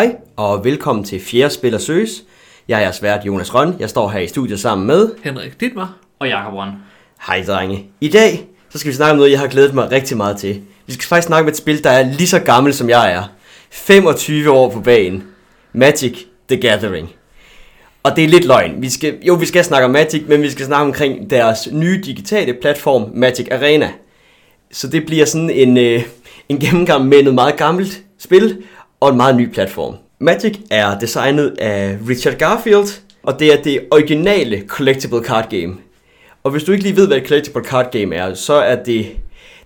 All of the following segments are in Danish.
Hej, og velkommen til Fjerde Spiller Søges. Jeg er jeres vært Jonas Røn. Jeg står her i studiet sammen med... Henrik Dittmar. Og Jakob Røn. Hej, drenge. I dag så skal vi snakke om noget, jeg har glædet mig rigtig meget til. Vi skal faktisk snakke om et spil, der er lige så gammelt, som jeg er. 25 år på bagen. Magic the Gathering. Og det er lidt løgn. Vi skal, jo, vi skal snakke om Magic, men vi skal snakke omkring deres nye digitale platform, Magic Arena. Så det bliver sådan en, øh, en gennemgang med noget meget gammelt spil og en meget ny platform. Magic er designet af Richard Garfield, og det er det originale collectible card game. Og hvis du ikke lige ved, hvad et collectible card game er, så er det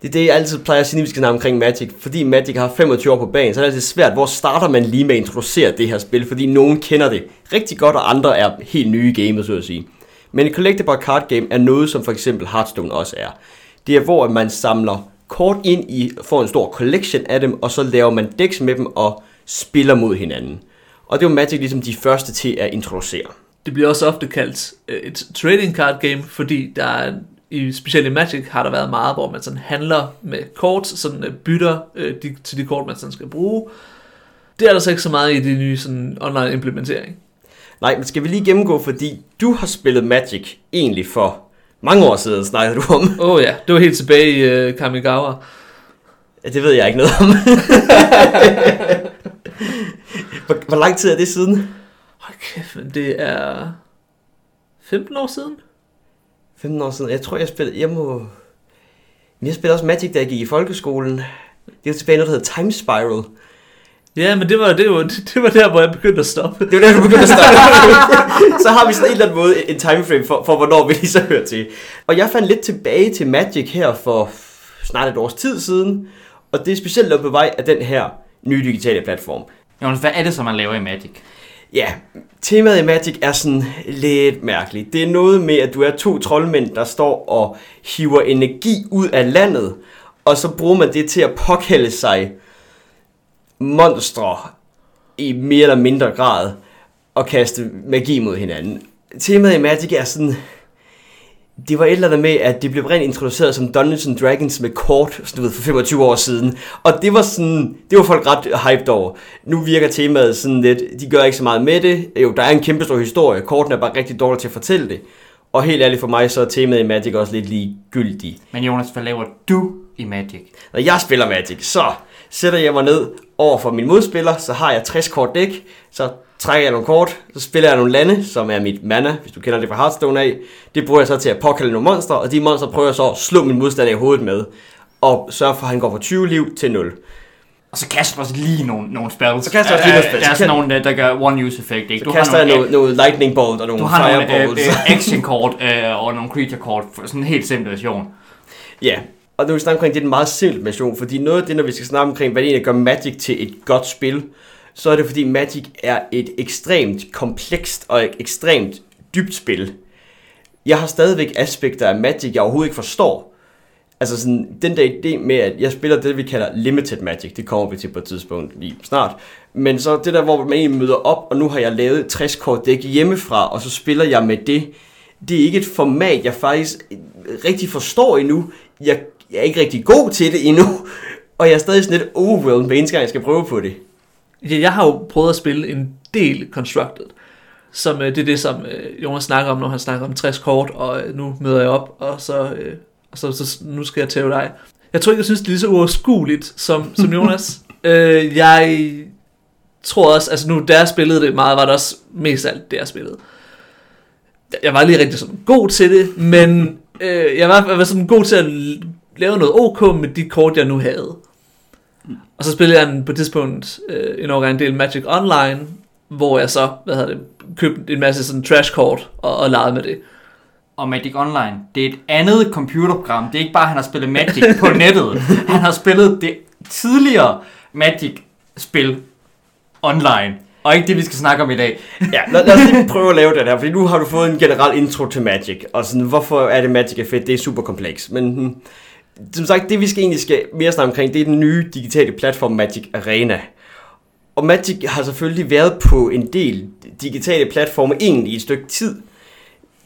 det er det, jeg altid plejer at sige, vi skal snakke omkring Magic. Fordi Magic har 25 år på banen, så er det altid svært. Hvor starter man lige med at introducere det her spil? Fordi nogen kender det rigtig godt, og andre er helt nye gamer, så at sige. Men et collectible card game er noget, som for eksempel Hearthstone også er. Det er, hvor man samler kort ind i, får en stor collection af dem, og så laver man decks med dem og spiller mod hinanden. Og det var Magic ligesom de første til at introducere. Det bliver også ofte kaldt øh, et trading card game, fordi der er, i specielt i Magic har der været meget, hvor man sådan handler med kort, sådan øh, bytter øh, de, til de kort, man sådan skal bruge. Det er der så ikke så meget i de nye sådan, online implementering. Nej, men skal vi lige gennemgå, fordi du har spillet Magic egentlig for mange år siden, snakkede du om. Åh oh, ja, det var helt tilbage i uh, Kamigawa. Ja, det ved jeg ikke noget om. hvor, hvor lang tid er det siden? Hold kæft, men det er 15 år siden. 15 år siden. Jeg tror, jeg spillede... Jeg må... Jeg spillede også Magic, da jeg gik i folkeskolen. Det var tilbage noget, der hedder Time Spiral. Ja, men det var, det, var, det var der, hvor jeg begyndte at stoppe. Det var der, du begyndte at stoppe. så har vi sådan en eller anden måde en timeframe for, for, hvornår vi lige så hører til. Og jeg fandt lidt tilbage til Magic her for snart et års tid siden. Og det er specielt op på vej af den her nye digitale platform. Jonas, hvad er det, som man laver i Magic? Ja, temaet i Magic er sådan lidt mærkeligt. Det er noget med, at du er to troldmænd, der står og hiver energi ud af landet, og så bruger man det til at påkalde sig monstre i mere eller mindre grad og kaste magi mod hinanden. Temaet i Magic er sådan... Det var et eller andet med, at det blev rent introduceret som Dungeons and Dragons med kort, sådan du ved, for 25 år siden. Og det var sådan, det var folk ret hyped over. Nu virker temaet sådan lidt, de gør ikke så meget med det. Jo, der er en kæmpe stor historie. Kortene er bare rigtig dårlige til at fortælle det. Og helt ærligt for mig, så er temaet i Magic også lidt ligegyldigt. Men Jonas, hvad laver du i Magic? Når jeg spiller Magic, så sætter jeg mig ned over for min modspiller, så har jeg 60 kort dæk, så trækker jeg nogle kort, så spiller jeg nogle lande, som er mit mana, hvis du kender det fra Hearthstone af. Det bruger jeg så til at påkalde nogle monstre, og de monstre prøver jeg så at slå min modstander i hovedet med, og sørge for, at han går fra 20 liv til 0. Og så kaster du også lige nogle, nogle spells. Så kaster jeg også lige nogle spells. Der er Så sådan nogle, der, gør one use effect. Ikke? Så kaster jeg noget, noget lightning bolt og nogle du har nogle fireballs. øh, øh, action kort øh, og nogle creature kort. for Sådan en helt simpel version. Ja, og nu vi snakke omkring, det er en meget simpel mission, fordi noget af det, når vi skal snakke omkring, hvad det egentlig gør Magic til et godt spil, så er det fordi Magic er et ekstremt komplekst og et ekstremt dybt spil. Jeg har stadigvæk aspekter af Magic, jeg overhovedet ikke forstår. Altså sådan, den der idé med, at jeg spiller det, vi kalder limited magic, det kommer vi til på et tidspunkt lige snart. Men så det der, hvor man egentlig møder op, og nu har jeg lavet 60 kort dæk hjemmefra, og så spiller jeg med det. Det er ikke et format, jeg faktisk rigtig forstår endnu. Jeg, jeg er ikke rigtig god til det endnu, og jeg er stadig sådan lidt overwhelmed hver eneste gang, jeg skal prøve på det. Ja, Jeg har jo prøvet at spille en del Constructed, som øh, det er det, som øh, Jonas snakker om, når han snakker om 60 kort, og øh, nu møder jeg op, og så, øh, og så, så nu skal jeg tæve dig. Jeg tror ikke, jeg synes, det er lige så uoverskueligt som, som Jonas. øh, jeg tror også, altså nu, da jeg spillede det meget, var det også mest alt det, jeg spillede. Jeg var lige rigtig sådan god til det, men øh, jeg var, jeg var sådan god til at l- lave noget ok med de kort, jeg nu havde. Og så spillede jeg en, på et tidspunkt øh, en overgang del Magic Online, hvor jeg så, hvad hedder det, købte en masse sådan trash kort og, og legede med det. Og Magic Online, det er et andet computerprogram. Det er ikke bare, at han har spillet Magic på nettet. Han har spillet det tidligere Magic-spil online. Og ikke det, vi skal snakke om i dag. Ja, lad, lad os lige prøve at lave det her, fordi nu har du fået en generel intro til Magic, og sådan, hvorfor er det Magic er fedt, det er super kompleks, men hmm, som sagt, det vi skal egentlig skal mere snakke omkring, det er den nye digitale platform Magic Arena. Og Magic har selvfølgelig været på en del digitale platforme egentlig i et stykke tid.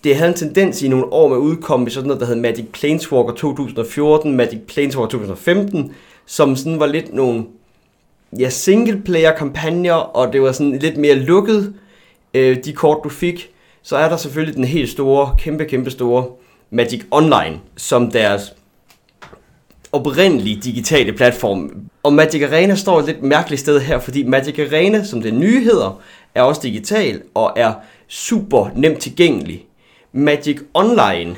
Det havde en tendens i nogle år med at udkomme med sådan noget, der hed Magic Planeswalker 2014, Magic Planeswalker 2015, som sådan var lidt nogle ja, single-player kampagner, og det var sådan lidt mere lukket, øh, de kort du fik. Så er der selvfølgelig den helt store, kæmpe, kæmpe store Magic Online, som deres oprindelige digitale platform. Og Magic Arena står et lidt mærkeligt sted her, fordi Magic Arena, som det nye hedder, er også digital og er super nemt tilgængelig. Magic Online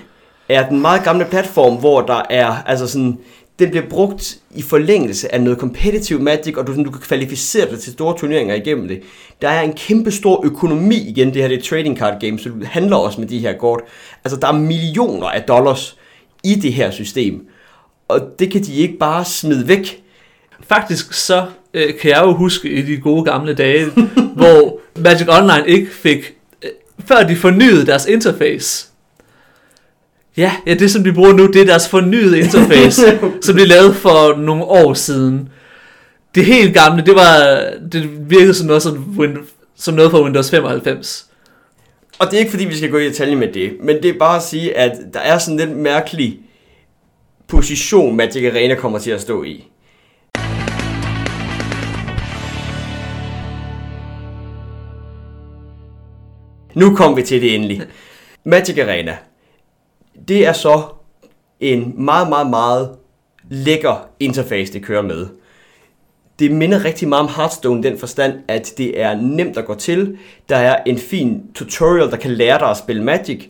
er den meget gamle platform, hvor der er, altså sådan, den bliver brugt i forlængelse af noget competitive Magic, og du, sådan, du kan kvalificere dig til store turneringer igennem det. Der er en kæmpe stor økonomi igen, det her det er trading card game, så du handler også med de her kort. Altså der er millioner af dollars i det her system, og det kan de ikke bare smide væk. Faktisk så øh, kan jeg jo huske i de gode gamle dage, hvor Magic Online ikke fik, øh, før de fornyede deres interface. Ja, ja, det som de bruger nu, det er deres fornyede interface, som de lavede for nogle år siden. Det helt gamle, det var, det virkede som noget, som, som noget fra Windows 95. Og det er ikke fordi, vi skal gå i detalje med det, men det er bare at sige, at der er sådan lidt mærkelig position, Magic Arena kommer til at stå i. Nu kom vi til det endelig. Magic Arena. Det er så en meget, meget, meget lækker interface, det kører med. Det minder rigtig meget om Hearthstone den forstand, at det er nemt at gå til. Der er en fin tutorial, der kan lære dig at spille Magic.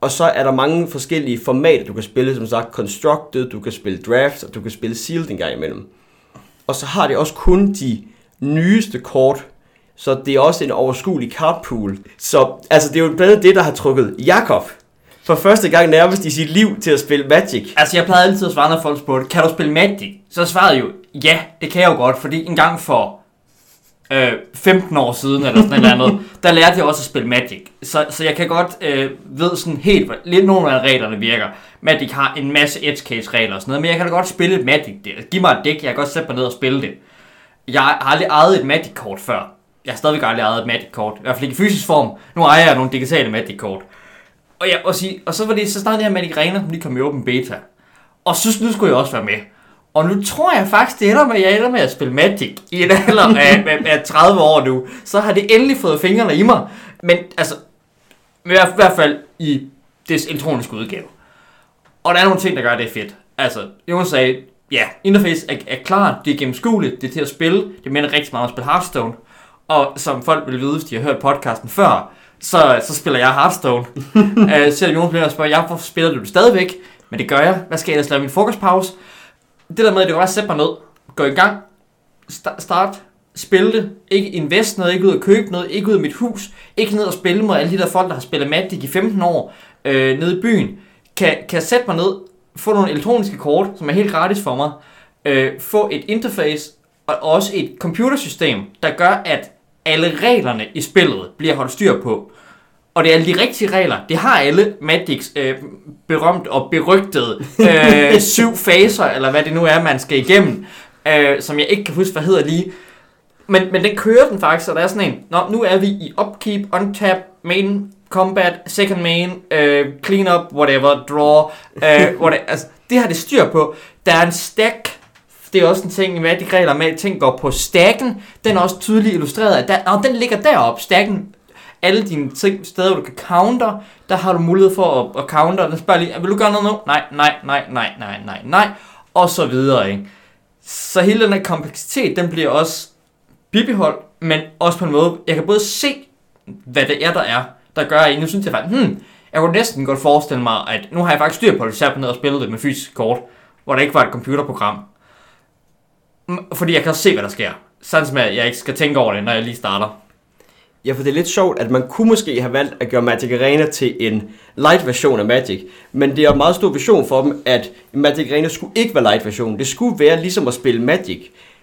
Og så er der mange forskellige formater, du kan spille, som sagt Constructed, du kan spille Draft, og du kan spille Sealed en gang imellem. Og så har det også kun de nyeste kort, så det er også en overskuelig card pool. Så altså, det er jo blandt andet det, der har trukket Jakob for første gang nærmest i sit liv til at spille Magic. Altså, jeg plejede altid at svare, når folk spurgte, kan du spille Magic? Så svarede jeg jo, ja, det kan jeg jo godt, fordi en gang for øh, 15 år siden, eller sådan noget andet, der lærte jeg også at spille Magic. Så, så jeg kan godt øh, ved sådan helt, lidt nogle af reglerne virker. Magic har en masse edge case regler og sådan noget, men jeg kan da godt spille et Magic. Det. Giv mig et dæk, jeg kan godt sætte mig ned og spille det. Jeg har aldrig ejet et Magic-kort før. Jeg har stadigvæk aldrig ejet et Magic-kort. I hvert fald ikke i fysisk form. Nu ejer jeg nogle digitale Magic-kort. Og, jeg, og, sige, og så var det, så startede her Magic Arena, som lige kom i open beta. Og så nu skulle jeg også være med. Og nu tror jeg faktisk, det ender med, at jeg ender med at spille Magic i en alder af, af, af 30 år nu. Så har det endelig fået fingrene i mig. Men altså, i hvert, i hvert fald i dets elektroniske udgave. Og der er nogle ting, der gør, at det er fedt. Altså, Jonas sagde, ja, interface er, er klart, det er gennemskueligt, det er til at spille. Det minder rigtig meget om at spille Hearthstone. Og som folk vil vide, hvis de har hørt podcasten før, så, så spiller jeg Hearthstone. uh, selvom Jonas bliver og spørger, jeg, hvorfor spiller du det stadigvæk? Men det gør jeg. Hvad skal jeg ellers lave min frokostpause? Det der med, at det kan bare sætte mig ned, gå i gang, start, start, spille det, ikke invest noget, ikke ud at købe noget, ikke ud af mit hus, ikke ned og spille mod alle de der folk, der har spillet Magic i 15 år, øh, nede i byen, kan, kan sætte mig ned, få nogle elektroniske kort, som er helt gratis for mig, øh, få et interface, og også et computersystem, der gør, at alle reglerne i spillet bliver holdt styr på. Og det er alle de rigtige regler. Det har alle Magics øh, berømt og berygtede øh, syv faser, eller hvad det nu er, man skal igennem, øh, som jeg ikke kan huske, hvad hedder lige. Men, men den kører den faktisk, så der er sådan en, Nå, nu er vi i upkeep, untap, main, combat, second main, øh, clean up, whatever, draw, øh, whatever. Altså, det har det styr på. Der er en stack, det er også en ting i Magic-regler med, at ting går på stacken. Den er også tydeligt illustreret, at der, nå, den ligger deroppe, stacken. Alle dine ting, steder, hvor du kan counter, der har du mulighed for at, at counter. Den spørger lige, vil du gøre noget nu? Nej, nej, nej, nej, nej, nej, nej. Og så videre, ikke? Så hele den her kompleksitet, den bliver også bibeholdt, men også på en måde, jeg kan både se, hvad det er, der er, der gør, at nu synes jeg faktisk, hmm, jeg kunne næsten godt forestille mig, at nu har jeg faktisk styr på det, hvis jeg ned og spillet det med fysisk kort, hvor der ikke var et computerprogram. Fordi jeg kan også se, hvad der sker. Sådan som at jeg ikke skal tænke over det, når jeg lige starter. Ja, for det er lidt sjovt, at man kunne måske have valgt at gøre Magic Arena til en light version af Magic, men det er en meget stor vision for dem, at Magic Arena skulle ikke være light version. Det skulle være ligesom at spille Magic,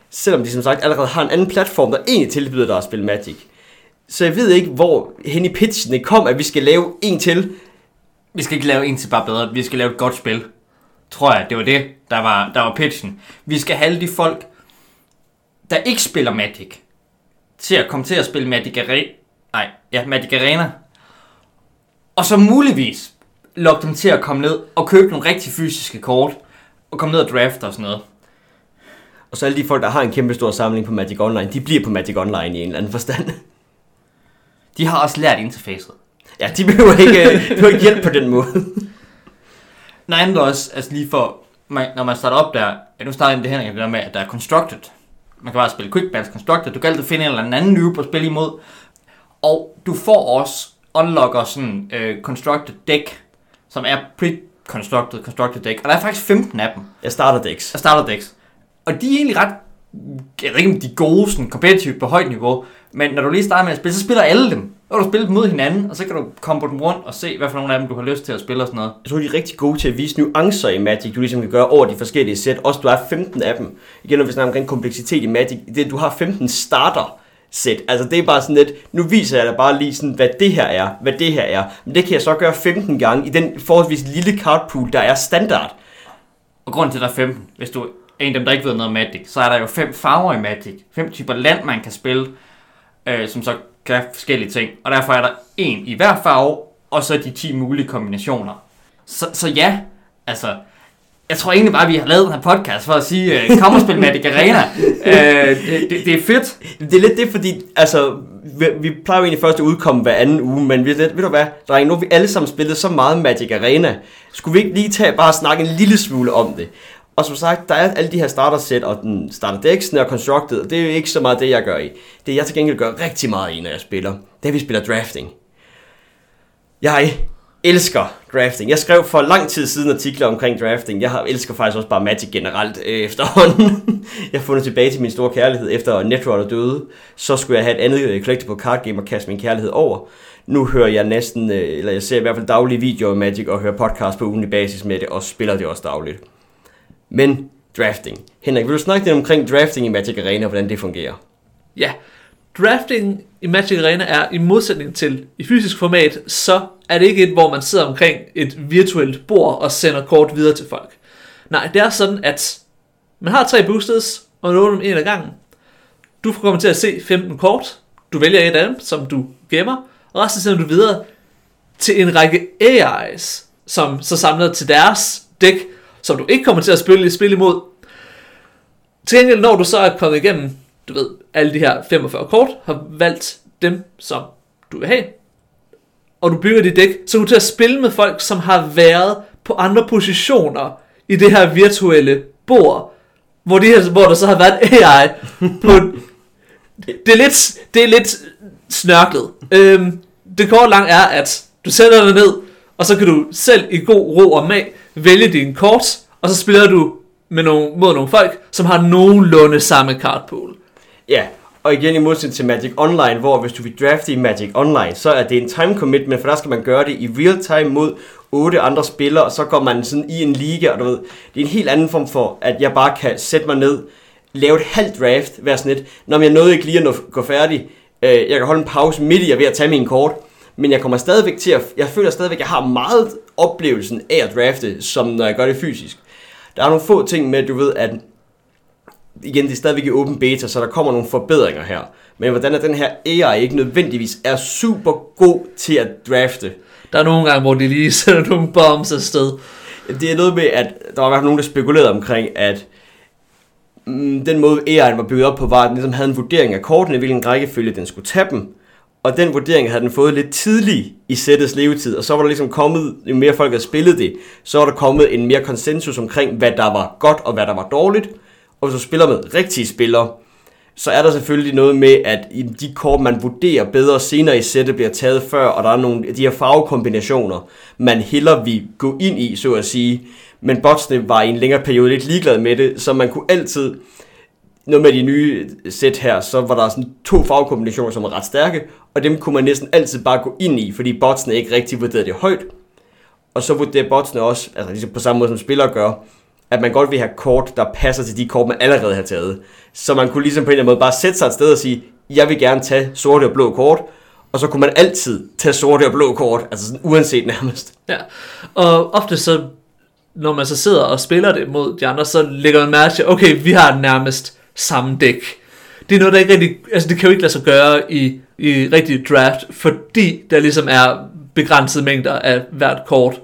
selvom de som sagt allerede har en anden platform, der egentlig tilbyder dig at spille Magic. Så jeg ved ikke, hvor hen i pitchen det kom, at vi skal lave en til. Vi skal ikke lave en til bare bedre, vi skal lave et godt spil. Tror jeg, det var det, der var, der var pitchen. Vi skal have alle de folk, der ikke spiller Magic, til at komme til at spille Magic Arena. Nej, ja, Magic Arena. Og så muligvis lokke dem til at komme ned og købe nogle rigtig fysiske kort, og komme ned og drafte og sådan noget. Og så alle de folk, der har en kæmpe stor samling på Magic Online, de bliver på Magic Online i en eller anden forstand. De har også lært interfacet. Ja, de behøver ikke, de behøver ikke hjælp på den måde. Noget andet også, altså lige for, når man starter op der, ja, nu starter det her det der med, at der er constructed. Man kan bare spille quick balance constructed. Du kan altid finde en eller anden noob at spille imod. Og du får også unlocker sådan uh, constructed deck, som er pre-constructed constructed deck. Og der er faktisk 15 af dem. Jeg starter decks. Der starter decks. Og de er egentlig ret, jeg ved ikke om de er gode, sådan kompetitivt på højt niveau, men når du lige starter med at spille, så spiller alle dem. Kan du spille dem mod hinanden, og så kan du komme på dem rundt og se, hvad for nogle af dem du har lyst til at spille og sådan noget. Jeg tror, de er rigtig gode til at vise nuancer i Magic, du ligesom kan gøre over de forskellige sæt. Også du har 15 af dem. Igen, når vi snakker omkring kompleksitet i Magic, det, du har 15 starter sæt. Altså det er bare sådan lidt, nu viser jeg dig bare lige sådan, hvad det her er, hvad det her er. Men det kan jeg så gøre 15 gange i den forholdsvis lille card pool, der er standard. Og grunden til, at der er 15, hvis du er en af dem, der ikke ved noget om Magic, så er der jo fem farver i Magic. Fem typer land, man kan spille, øh, som så kan forskellige ting. Og derfor er der en i hver farve, og så de 10 mulige kombinationer. Så, så ja, altså, jeg tror egentlig bare, at vi har lavet den her podcast for at sige, øh, kom og spil Magic Arena. øh, det, det, det, er fedt. Det er lidt det, fordi, altså, vi, vi plejer jo egentlig først at udkomme hver anden uge, men ved, ved du hvad, drenge, nu har vi alle sammen spillet så meget Magic Arena. Skulle vi ikke lige tage bare snakke en lille smule om det? Og som sagt, der er alle de her starter set og den starter dæksen og constructed, og det er jo ikke så meget det, jeg gør i. Det jeg til gengæld gør rigtig meget i, når jeg spiller, det er, at vi spiller drafting. Jeg elsker drafting. Jeg skrev for lang tid siden artikler omkring drafting. Jeg har elsker faktisk også bare Magic generelt øh, efterhånden. jeg har fundet tilbage til min store kærlighed efter Netrunner døde. Så skulle jeg have et andet øh, collectible card game og kaste min kærlighed over. Nu hører jeg næsten, øh, eller jeg ser i hvert fald daglige videoer af Magic og hører podcast på ugenlig basis med det, og spiller det også dagligt. Men drafting. Henrik, vil du snakke lidt omkring drafting i Magic Arena, og hvordan det fungerer? Ja, drafting i Magic Arena er i modsætning til i fysisk format, så er det ikke et, hvor man sidder omkring et virtuelt bord og sender kort videre til folk. Nej, det er sådan, at man har tre boosters, og man dem en af gangen. Du kommer til at se 15 kort. Du vælger et af dem, som du gemmer, og resten sender du videre til en række AI's, som så samler til deres dæk, som du ikke kommer til at spille, spille imod. Til gengæld, når du så er kommet igennem, du ved, alle de her 45 kort, har valgt dem, som du vil have, og du bygger dit dæk, så er du til at spille med folk, som har været på andre positioner i det her virtuelle bord, hvor, de her, hvor der så har været AI på... Det er lidt, det er lidt snørklet. Øhm, det korte lang er, at du sætter dig ned, og så kan du selv i god ro og mag vælge din kort, og så spiller du med nogle, mod nogle folk, som har nogenlunde samme kartpool. Ja, og igen i modsætning til Magic Online, hvor hvis du vil drafte i Magic Online, så er det en time commitment, for der skal man gøre det i real time mod otte andre spillere, og så går man sådan i en liga, og du ved, det er en helt anden form for, at jeg bare kan sætte mig ned, lave et halvt draft, være sådan lidt, når jeg nåede ikke lige at gå færdig, øh, jeg kan holde en pause midt i, jeg ved at tage min kort, men jeg kommer stadigvæk til at, jeg føler stadigvæk, at jeg har meget oplevelsen af at drafte, som når jeg gør det fysisk. Der er nogle få ting med, du ved, at igen, det er stadigvæk i open beta, så der kommer nogle forbedringer her. Men hvordan er den her AI ikke nødvendigvis er super god til at drafte? Der er nogle gange, hvor de lige sætter nogle bombs afsted. Det er noget med, at der var i hvert fald nogen, der spekulerede omkring, at mm, den måde AI'en var bygget op på, var, at den ligesom havde en vurdering af kortene, hvilken rækkefølge den skulle tage dem. Og den vurdering havde den fået lidt tidlig i sættets levetid, og så var der ligesom kommet, jo mere folk havde spillet det, så var der kommet en mere konsensus omkring, hvad der var godt og hvad der var dårligt. Og hvis du spiller med rigtige spillere, så er der selvfølgelig noget med, at i de kort, man vurderer bedre senere i sættet, bliver taget før, og der er nogle af de her farvekombinationer, man hellere vil gå ind i, så at sige. Men botsene var i en længere periode lidt ligeglade med det, så man kunne altid, noget med de nye sæt her, så var der sådan to farvekombinationer, som var ret stærke, og dem kunne man næsten altid bare gå ind i, fordi botsene ikke rigtig vurderede det højt. Og så vurderede botsene også, altså ligesom på samme måde som spillere gør, at man godt vil have kort, der passer til de kort, man allerede har taget. Så man kunne ligesom på en eller anden måde bare sætte sig et sted og sige, jeg vil gerne tage sorte og blå kort, og så kunne man altid tage sorte og blå kort, altså sådan uanset nærmest. Ja, og ofte så, når man så sidder og spiller det mod de andre, så lægger man mærke til, okay, vi har nærmest samme dæk. Det er noget, der ikke rigtig, altså det kan jo ikke lade sig gøre i, i rigtig draft, fordi der ligesom er begrænsede mængder af hvert kort.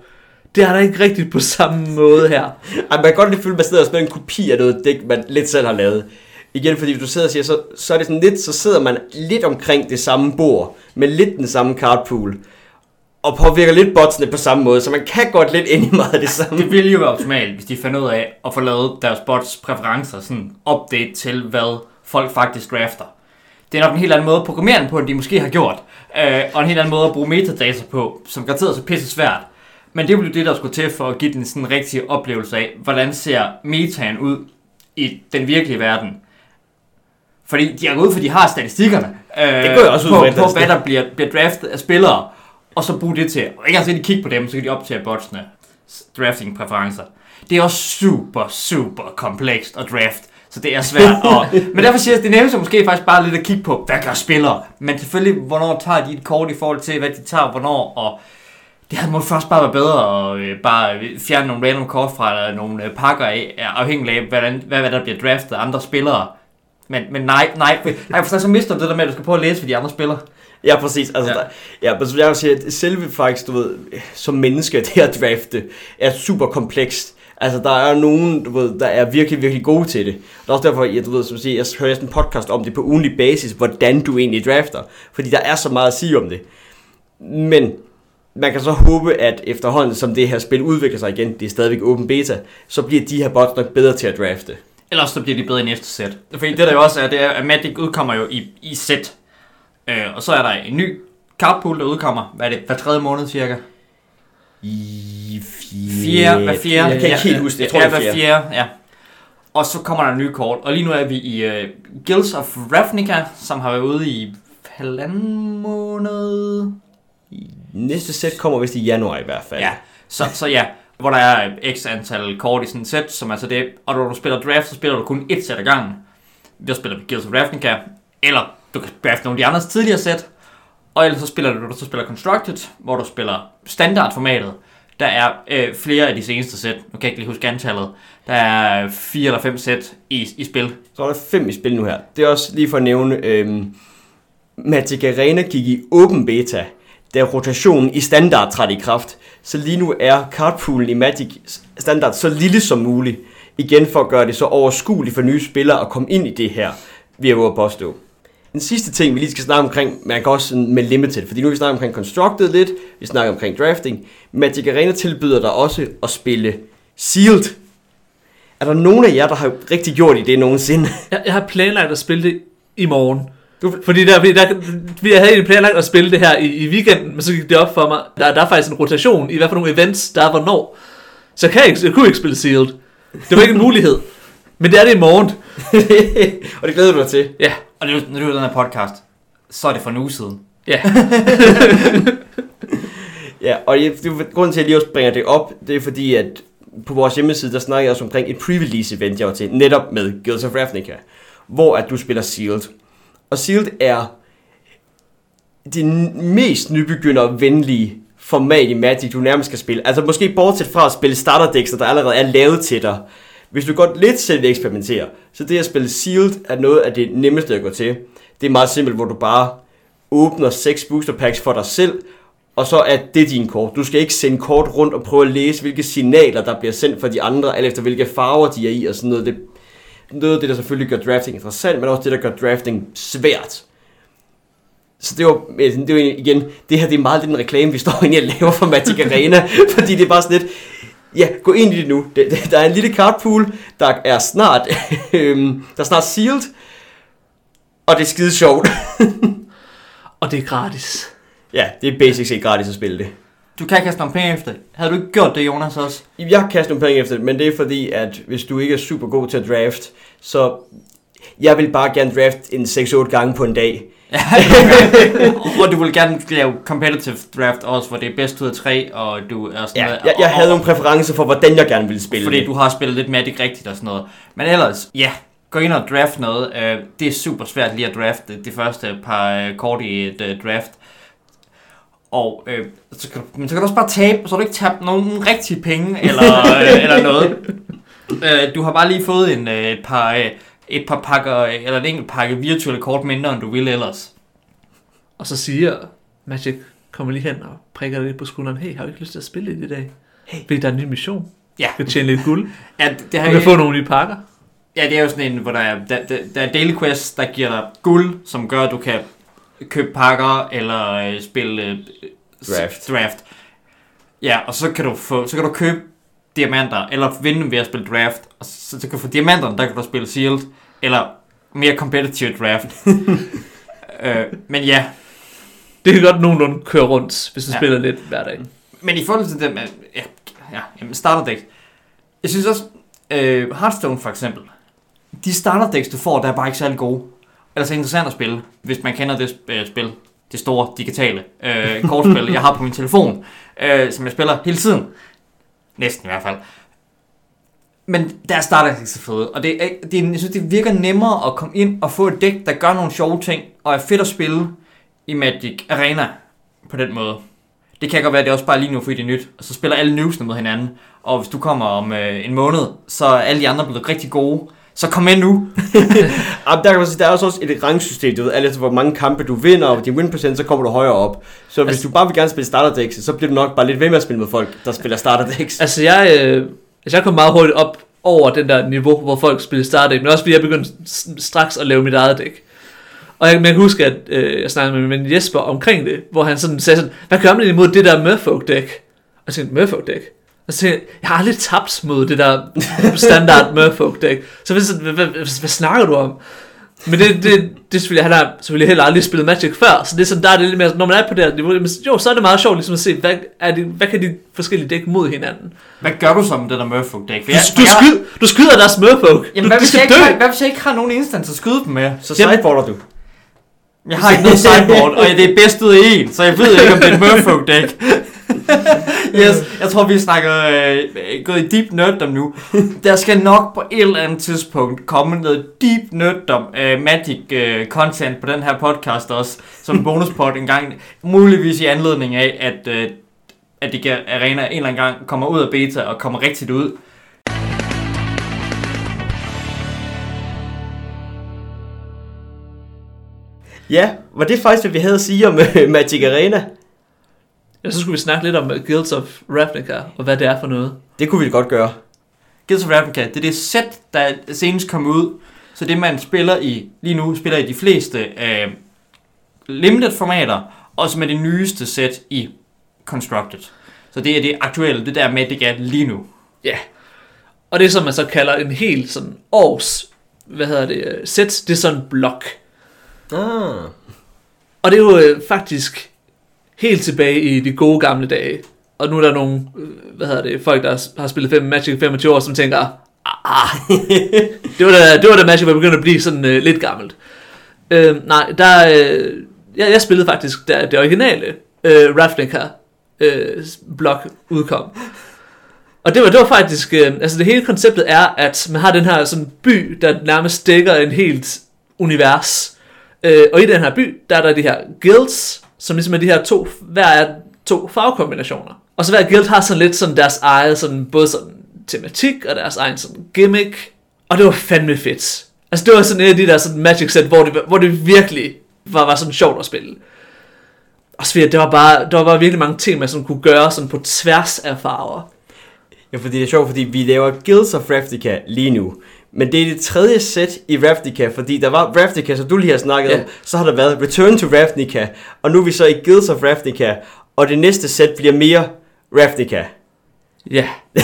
Det er der ikke rigtigt på samme måde her. Ej, man kan godt lige føle, at man sidder og spiller en kopi af noget dæk, man lidt selv har lavet. Igen, fordi hvis du sidder og siger, så, så er det sådan lidt, så sidder man lidt omkring det samme bord, med lidt den samme cardpool, og påvirker lidt botsene på samme måde, så man kan godt lidt ind i meget af det samme. Det ville jo være optimalt, hvis de fandt ud af at få lavet deres bots præferencer, sådan update til, hvad folk faktisk drafter. Det er nok en helt anden måde at programmere den på, end de måske har gjort. Øh, og en helt anden måde at bruge metadata på, som garanteret er så pisse svært. Men det jo det, der skulle til for at give den sådan en rigtig oplevelse af, hvordan ser metaen ud i den virkelige verden. Fordi de er gået ud, for de har statistikkerne. Øh, Det går jeg også ud på, på, hvad der bliver, bliver draftet af spillere. Og så bruge det til, og ikke altså kigge på dem, så kan de optage botsene drafting præferencer. Det er også super, super komplekst at draft, så det er svært. Og, men derfor siger jeg, at det nemmeste er måske faktisk bare lidt at kigge på, hvad gør spillere? Men selvfølgelig, hvornår tager de et kort i forhold til, hvad de tager, hvornår, og det havde må først bare være bedre at øh, bare fjerne nogle random kort fra eller nogle øh, pakker af, afhængig af, hvordan, hvad, hvad der bliver draftet af andre spillere. Men, men nej, nej, nej, for så mister du det der med, at du skal prøve at læse, hvad de andre spiller. Ja, præcis. Altså, Ja. Der, ja, men som jeg vil sige, at selve faktisk, du ved, som menneske, det at drafte, er super komplekst. Altså, der er nogen, du ved, der er virkelig, virkelig gode til det. Og det er også derfor, jeg, du ved, som jeg siger, jeg hører sådan en podcast om det på ugenlig basis, hvordan du egentlig drafter. Fordi der er så meget at sige om det. Men man kan så håbe, at efterhånden, som det her spil udvikler sig igen, det er stadigvæk open beta, så bliver de her bots nok bedre til at drafte. Ellers så bliver de bedre i næste sæt. Fordi det der jo også er, det er, at Magic udkommer jo i, i sæt. Øh, og så er der en ny cardpool, der udkommer, hvad er det, hver tredje måned cirka? I Fjerde, hver fjerde. Jeg kan ikke helt huske det. Jeg tror, ja, det er fjerde. fjerde, ja. Og så kommer der nye kort. Og lige nu er vi i uh, Guilds of Ravnica, som har været ude i halvanden måned. Næste sæt kommer vist i januar i hvert fald. Ja, så, så ja, hvor der er x antal kort i sådan et sæt, som altså det, og når du spiller draft, så spiller du kun et sæt ad gangen. Der spiller vi Guilds of Ravnica, eller du kan drafte nogle af de andres tidligere sæt, og ellers så spiller du, du så spiller Constructed, hvor du spiller standardformatet. Der er øh, flere af de seneste sæt, nu kan jeg ikke lige huske antallet, der er fire eller fem sæt i, i spil. Så er der fem i spil nu her. Det er også lige for at nævne, øh, Magic Arena gik i åben beta, da rotationen i standard trådte i kraft. Så lige nu er cardpoolen i Magic standard så lille som muligt. Igen for at gøre det så overskueligt for nye spillere at komme ind i det her, vil jeg at påstå. Den sidste ting, vi lige skal snakke omkring, man kan også med limited, fordi nu vi snakket omkring constructed lidt, vi snakker omkring drafting. Magic Arena tilbyder dig også at spille sealed. Er der nogen af jer, der har rigtig gjort i det nogensinde? Jeg, jeg har planlagt at spille det i morgen. Du- Fordi der, der, vi havde egentlig planlagt at spille det her i, i weekenden, men så gik det op for mig. Der, der er faktisk en rotation i hvad for nogle events, der er hvornår. Så jeg, kan ikke, jeg kunne ikke spille Sealed. Det var ikke en mulighed. Men det er det i morgen. og det glæder du dig til. Ja, Og det når du er den her podcast, så er det for en uge siden. ja. Ja, og det, er grunden til, at jeg lige også bringer det op, det er fordi, at på vores hjemmeside, der snakker jeg også omkring et pre-release event, jeg var til, netop med Guilds of Ravnica, hvor at du spiller Sealed. Og Sealed er det mest nybegyndervenlige format i Magic, du nærmest skal spille. Altså måske bortset fra at spille starterdecks, der allerede er lavet til dig. Hvis du godt lidt selv vil eksperimentere, så det at spille Sealed er noget af det nemmeste at gå til. Det er meget simpelt, hvor du bare åbner seks booster packs for dig selv, og så er det din kort. Du skal ikke sende kort rundt og prøve at læse, hvilke signaler, der bliver sendt fra de andre, alt efter hvilke farver de er i og sådan noget. Det, noget af det, der selvfølgelig gør drafting interessant, men også det, der gør drafting svært. Så det var, det var igen, det her det er meget lidt en reklame, vi står inde og laver for Magic Arena, fordi det er bare sådan lidt, ja, gå ind i det nu. Der er en lille cardpool, der er snart, øhm, der er snart sealed, og det er skide sjovt. Og det er gratis. ja, det er basic set gratis at spille det. Du kan kaste nogle penge efter det. Havde du ikke gjort det, Jonas, også? Jeg kaster nogle penge efter det, men det er fordi, at hvis du ikke er super god til at draft, så jeg vil bare gerne draft en 6-8 gange på en dag. og du vil gerne lave competitive draft også, hvor det er bedst ud af tre, og du er sådan Ja, noget. jeg, jeg og, havde nogle præferencer for, hvordan jeg gerne ville spille Fordi det. du har spillet lidt Magic rigtigt og sådan noget. Men ellers, ja, gå ind og draft noget. Uh, det er super svært lige at drafte de første par uh, kort i et uh, draft. Og uh, så, kan du, men så kan du også bare tabe, så har du ikke tabt nogen rigtige penge eller, uh, eller noget. Uh, du har bare lige fået en, uh, et, par, uh, et par pakker, eller en enkelt pakke virtuelle kort mindre, end du ville ellers. Og så siger Magic, kommer lige hen og prikker dig lidt på skulderen. Hey, har du ikke lyst til at spille lidt i dag? Fordi der er en ny mission. Ja. Du kan tjene lidt guld. Ja, det, det Du har kan få nogle nye pakker. Ja, det er jo sådan en, hvor der er, der, der, der er daily quests, der giver dig guld, som gør, at du kan købe pakker eller øh, spille øh, Draft. draft. Ja, og så kan du få, så kan du købe diamanter, eller vinde dem ved at spille draft. Og så, så kan du få diamanterne, der kan du spille sealed, eller mere competitive draft. øh, men ja, Det kan godt nogenlunde køre rundt, hvis du Ja. spiller lidt hver dag. Men i forhold til dem, at- ja, ja jamen starter decks. Jeg synes også, øh, Hearthstone for eksempel, de starter decks, du får, der er bare ikke særlig gode. Eller så interessant at spille, hvis man kender det øh, spil, det store digitale øh, kortspil, jeg har på min telefon, øh, som jeg spiller hele tiden. Næsten i hvert fald. Men der starter jeg ikke så fede, og det, det, jeg synes, det virker nemmere at komme ind og få et dæk, der gør nogle sjove ting, og er fedt at spille i Magic Arena på den måde. Det kan godt være, at det er også bare lige nu, fordi det er nyt, og så spiller alle newsene mod hinanden, og hvis du kommer om øh, en måned, så er alle de andre blevet rigtig gode, så kom med nu. Jamen, der, kan man sige, der er også et rangsystem, du ved, alt efter hvor mange kampe du vinder, og din win procent, så kommer du højere op. Så hvis Altså- du bare vil gerne spille starter decks, så bliver du nok bare lidt ved med at spille med folk, der spiller starter decks. Altså, jeg, øh, altså, jeg kom meget hurtigt op over den der niveau, hvor folk spiller startdæk, men også fordi jeg begyndte straks at lave mit eget dæk. Og jeg, men jeg kan huske, at øh, jeg snakkede med min Jesper omkring det, hvor han sådan sagde sådan, hvad gør man imod det der Merfolk-dæk? Og jeg tænkte, Merfolk-dæk? Og så jeg, jeg har aldrig tabt mod det der standard Merfolk-dæk. Så hvad, hvad, hvad, hvad, hvad snakker du om? Men det, det, det er selvfølgelig, han har selvfølgelig heller aldrig spillet Magic før, så det er sådan, der er det lidt mere, når man er på det her niveau, jo, så er det meget sjovt ligesom at se, hvad, er det, hvad kan de forskellige dæk mod hinanden? Hvad gør du så med det der Merfolk deck? Du, du, skyder, du skyder deres Merfolk. Jamen, du, hvad hvis, jeg ikke, har- hvad hvis jeg ikke har nogen instans at skyde dem med? Så sideboarder du. Jeg har ikke noget sideboard, og det er bedst ud af en, så jeg ved ikke, om det er et Merfolk deck. yes, jeg tror, vi snakker øh, gået i deep nerddom nu. Der skal nok på et eller andet tidspunkt komme noget deep nerddom øh, magic øh, content på den her podcast også, som bonuspot en gang, muligvis i anledning af, at, øh, at det kan arena en eller anden gang kommer ud af beta og kommer rigtigt ud. Ja, var det faktisk, hvad vi havde at sige om øh, Magic Arena? Ja, så skulle vi snakke lidt om Guilds of Ravnica, og hvad det er for noget. Det kunne vi godt gøre. Guilds of Ravnica, det er det sæt, der senest kom ud. Så det man spiller i, lige nu spiller i de fleste øh, limited formater, og som er det nyeste sæt i Constructed. Så det er det aktuelle, det der med, det er lige nu. Ja. Og det, som man så kalder en helt sådan års, hvad hedder det, øh, sæt, det er sådan en blok. Ah. Og det er jo øh, faktisk helt tilbage i de gode gamle dage. Og nu er der nogle, øh, hvad hedder det, folk, der har spillet fem Magic i 25 år, som tænker, ah, det var da, det var da Magic var begyndt at blive sådan øh, lidt gammelt. Øh, nej, der, øh, jeg, jeg spillede faktisk der, det originale øh, Ravnica øh, blok udkom. Og det var, det var faktisk, øh, altså det hele konceptet er, at man har den her sådan by, der nærmest dækker en helt univers. Øh, og i den her by, der er der de her guilds, som ligesom er de her to, hver er to farvekombinationer. Og så hver guild har sådan lidt sådan deres eget, sådan, både sådan tematik og deres egen sådan gimmick. Og det var fandme fedt. Altså det var sådan et af de der sådan magic set, hvor det, hvor det virkelig var, var sådan sjovt at spille. Og så det var bare, der var bare virkelig mange ting, man sådan kunne gøre sådan på tværs af farver. Ja, fordi det er sjovt, fordi vi laver Guilds of Ravnica lige nu. Men det er det tredje sæt i Ravnica, fordi der var Ravnica, som du lige har snakket Ja. om, så har der været Return to Ravnica, og nu er vi så i Guilds of Ravnica, og det næste sæt bliver mere Ravnica. Ja.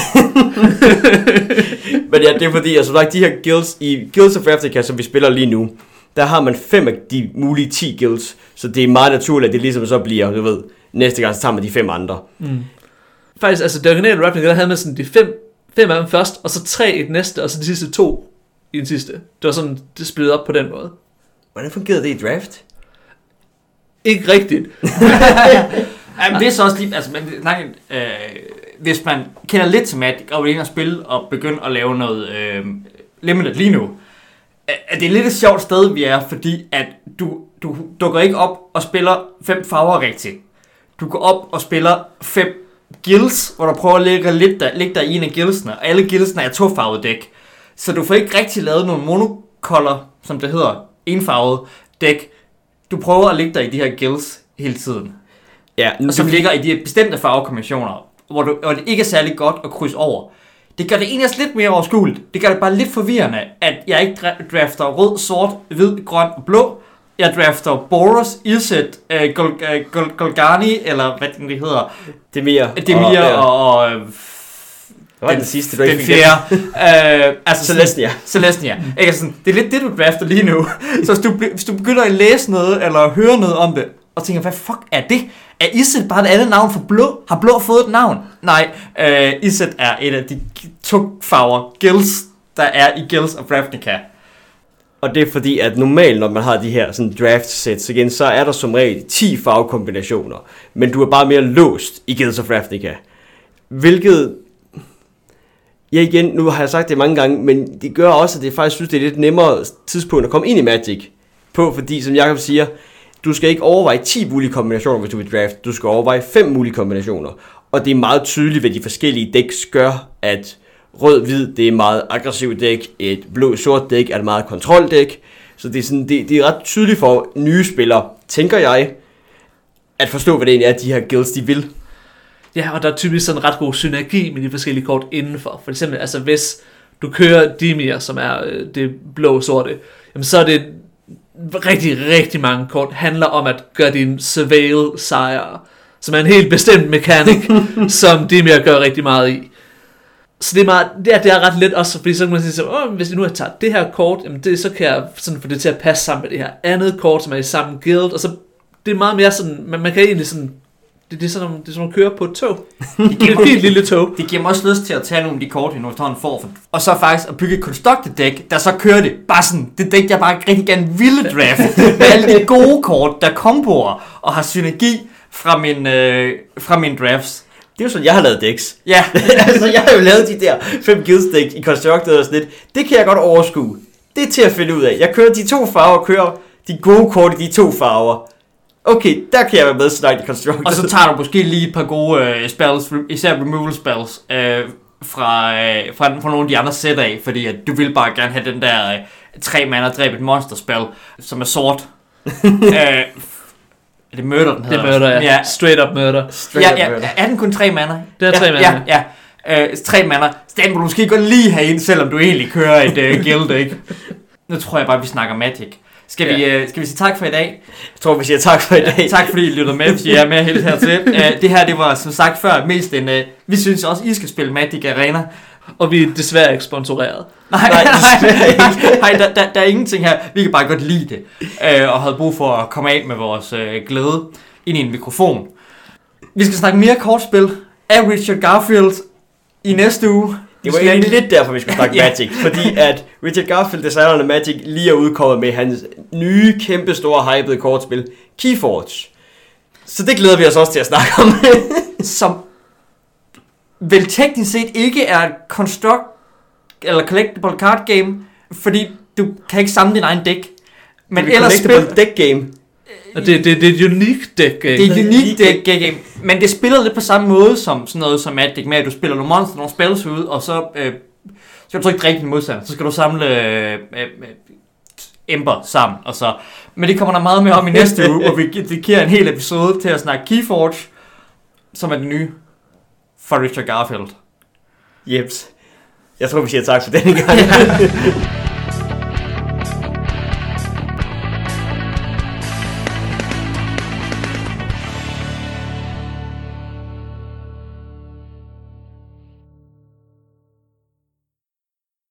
Men ja, det er fordi, altså like, de her guilds, i Guilds of Ravnica, som vi spiller lige nu, der har man fem af de mulige 10 guilds, så det er meget naturligt, at det ligesom så bliver, du ved, næste gang så tager man de fem andre. Mm. Faktisk, altså det originale Ravnica, der havde man sådan de fem, fem af dem først, og så tre i den næste, og så de sidste to i den sidste. Det var sådan, det splittet op på den måde. Hvordan fungerede det i draft? Ikke rigtigt. Jamen, det er så også lige, altså, man, nej, øh, hvis man kender lidt til Magic, og vil ind og spille, og begynde at lave noget øh, limited lige nu, er er det lidt et sjovt sted, vi er, fordi at du, du dukker ikke op og spiller fem farver rigtigt. Du går op og spiller fem guilds, hvor du prøver at lægge, lidt der, lægge dig i en af guildsene, og alle guildsene er tofarvet dæk. Så du får ikke rigtig lavet nogle monocolor, som det hedder, enfarvet dæk. Du prøver at lægge dig i de her guilds hele tiden Ja, nu, og som ligger i de bestemte farvekombinationer. hvor, du, hvor det ikke er særlig godt at krydse over. Det gør det egentlig også lidt mere overskueligt. Det gør det bare lidt forvirrende, at jeg ikke dra- drafter rød, sort, hvid, grøn og blå. Jeg drafter Boros, Iset, øh, Gol- øh, Gol- Golgani, eller hvad den det hedder, Demir. Demir ja. og, og øh, Hvad var den sidste, du ikke den fik fjerde. øh, altså Celestia. Celestia. Ikke? Sådan, det er lidt det, du drafter lige nu. Så hvis du, hvis du begynder at læse noget, eller høre noget om det, og tænker, hvad fuck er det? Er Iset bare et andet navn for blå? Har blå fået et navn? Nej, øh, Iset er et af de to farver, gills, der er i Gills of Ravnica. Og det er fordi, at normalt, når man har de her sådan draft sets igen, så er der som regel 10 farvekombinationer. Men du er bare mere låst i Guilds of Ravnica. Hvilket... Ja igen, nu har jeg sagt det mange gange, men det gør også, at det faktisk synes, det er lidt nemmere tidspunkt at komme ind i Magic på, fordi som Jacob siger, du skal ikke overveje 10 mulige kombinationer, hvis du vil draft. Du skal overveje 5 mulige kombinationer. Og det er meget tydeligt, hvad de forskellige decks gør, at rød-hvid, det er meget aggressivt dæk, et blå-sort dæk er et meget kontroldæk. Så det er, sådan, det, det er ret tydeligt for nye spillere, tænker jeg, at forstå, hvad det egentlig er, de her guilds, de vil. Ja, og der er typisk sådan en ret god synergi med de forskellige kort indenfor. For eksempel, altså hvis du kører Dimir, som er øh, det blå-sorte, jamen så er det rigtig, rigtig mange kort handler om at gøre din surveil sejre, som er en helt bestemt mekanik, som Dimir gør rigtig meget i. Så det er, meget, det, er, det er ret let også, fordi så kan man sige, så, Åh, hvis jeg nu har taget det her kort, jamen det, så kan jeg sådan få det til at passe sammen med det her andet kort, som er i samme guild, og så det er meget mere sådan, man, man kan egentlig sådan, det, det er sådan, det er sådan at køre på et tog. Det er et fint lille tog. Det giver mig også lyst til at tage nogle af de kort, jeg nu efterhånden får. For, og så faktisk at bygge et constructed deck, der så kører det. Bare sådan, det dæk, jeg bare rigtig gerne ville draft. med alle de gode kort, der komboer og har synergi fra min, øh, fra min drafts. Det er jo sådan, jeg har lavet decks. Ja, altså, jeg har jo lavet de der fem guilds decks i Constructed og sådan lidt. Det kan jeg godt overskue. Det er til at finde ud af. Jeg kører de to farver, kører de gode kort i de to farver. Okay, der kan jeg være med snart i Constructed. og så tager du måske lige et par gode øh, spells, især removal spells, øh, fra, øh, fra, fra nogle af de andre sæt af, fordi at du vil bare gerne have den der øh, tre mana dræb et monster spell, som er sort. øh, det murder, den Det hedder? murder, ja. ja. Straight up murder. Straight Ja, up ja, murder. er den kun tre mana? Det er ja, tre mana. Ja, ja. Øh, tre mana. Så den må du måske godt lige have ind, selvom du egentlig kører et uh, guild, ikke? Nu tror jeg bare, vi snakker Magic. Skal, vi, uh, skal vi sige tak for i dag? Jeg tror, vi siger tak for i dag. tak fordi I lyttede med, hvis I er med helt hertil. Uh, det her, det var som sagt før mest en... Uh, vi synes også, I skal spille Magic Arena. Og vi er desværre ikke sponsoreret. Nej, Nej, nej, nej, nej der, der, der er ingenting her. Vi kan bare godt lide det. Uh, og havde brug for at komme af med vores uh, glæde ind i en mikrofon. Vi skal snakke mere kortspil af Richard Garfield i næste uge. Det var egentlig lidt derfor, vi skulle snakke Ja. Magic. Fordi at Richard Garfield, designeren af Magic, lige er udkommet med hans nye, kæmpe store, hypede kortspil, Keyforge. Så det glæder vi os også til at snakke om. som vel teknisk set ikke er et construct eller collectible card game, fordi du kan ikke samle din egen dæk. Men Det er ellers collectible spil, deck game. Og det, det, det er et unikt dæk. det er et unikt dæk game, men det spiller lidt på samme måde som sådan noget som Magic, med at du spiller nogle monster, nogle spells ud, og så øh, skal du trykke dræbe din modstander, så skal du samle øh, øh, øh, ember sammen, og så. Men det kommer der meget mere om i næste uge, hvor vi dedikerer en hel episode til at snakke Keyforge, som er det nye for Richard Garfield. Jeps. Jeg tror, vi siger tak for denne gang.